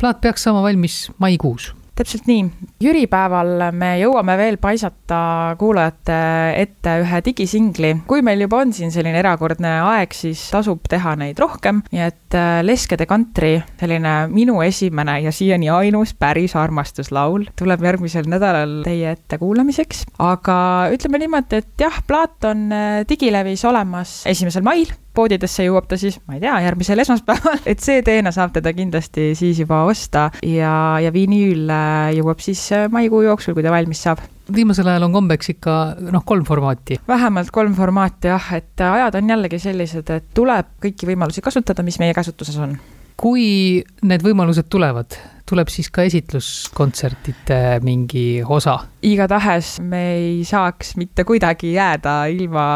plaat peaks saama valmis maikuus täpselt nii, jüripäeval me jõuame veel paisata kuulajate ette ühe digisingli. kui meil juba on siin selline erakordne aeg, siis tasub teha neid rohkem, nii et äh, Leskede kantri, selline minu esimene ja siiani ainus päris armastuslaul tuleb järgmisel nädalal teie ette kuulamiseks. aga ütleme niimoodi, et jah, plaat on äh, digilevis olemas esimesel mail poodidesse jõuab ta siis, ma ei tea, järgmisel esmaspäeval, *laughs* et CD-na saab teda kindlasti siis juba osta ja, ja vinüül äh, jõuab siis äh, maikuu jooksul, kui ta valmis saab viimasel ajal on kombeks ikka noh, kolm formaati. vähemalt kolm formaati jah, et ajad on jällegi sellised, et tuleb kõiki võimalusi kasutada, mis meie käsutuses on. kui need võimalused tulevad, tuleb siis ka esitluskontsertide mingi osa? igatahes me ei saaks mitte kuidagi jääda ilma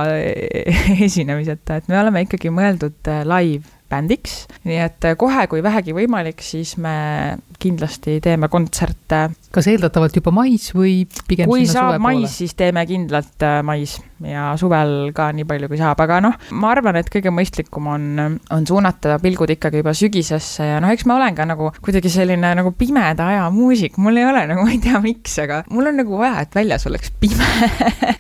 *laughs* esinemiseta, et me oleme ikkagi mõeldud live bändiks, nii et kohe, kui vähegi võimalik, siis me kindlasti teeme kontserte. kas eeldatavalt juba mais või pigem kui saab mais, siis teeme kindlalt äh, mais ja suvel ka nii palju, kui saab, aga noh, ma arvan, et kõige mõistlikum on, on suunata pilgud ikkagi juba sügisesse ja noh, eks ma olen ka nagu kuidagi selline nagu pimeda aja muusik, mul ei ole nagu, *laughs* ma ei tea, miks, aga mul on nagu vaja, et väljas oleks pime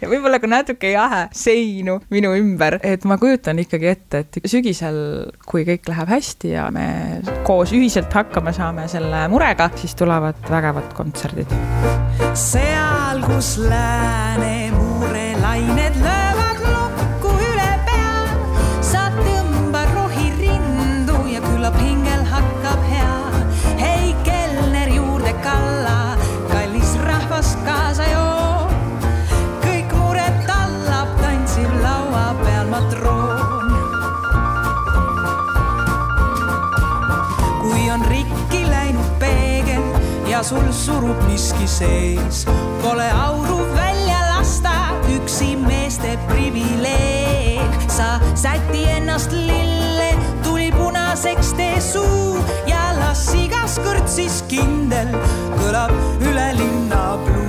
ja *laughs* võib-olla ka natuke jahe seinu minu ümber, et ma kujutan ikkagi ette, et sügisel, kui kõik läheb hästi ja me koos ühiselt hakkama saame selle murega, siis tulevad vägevad kontserdid. seal, kus lääne muurelained ja sul surub miski sees, pole auru välja lasta, üksi meeste privileeg. sa säti ennast lille, tuli punaseks tee suu ja las igas kõrtsis kindel kõlab üle linna bluus.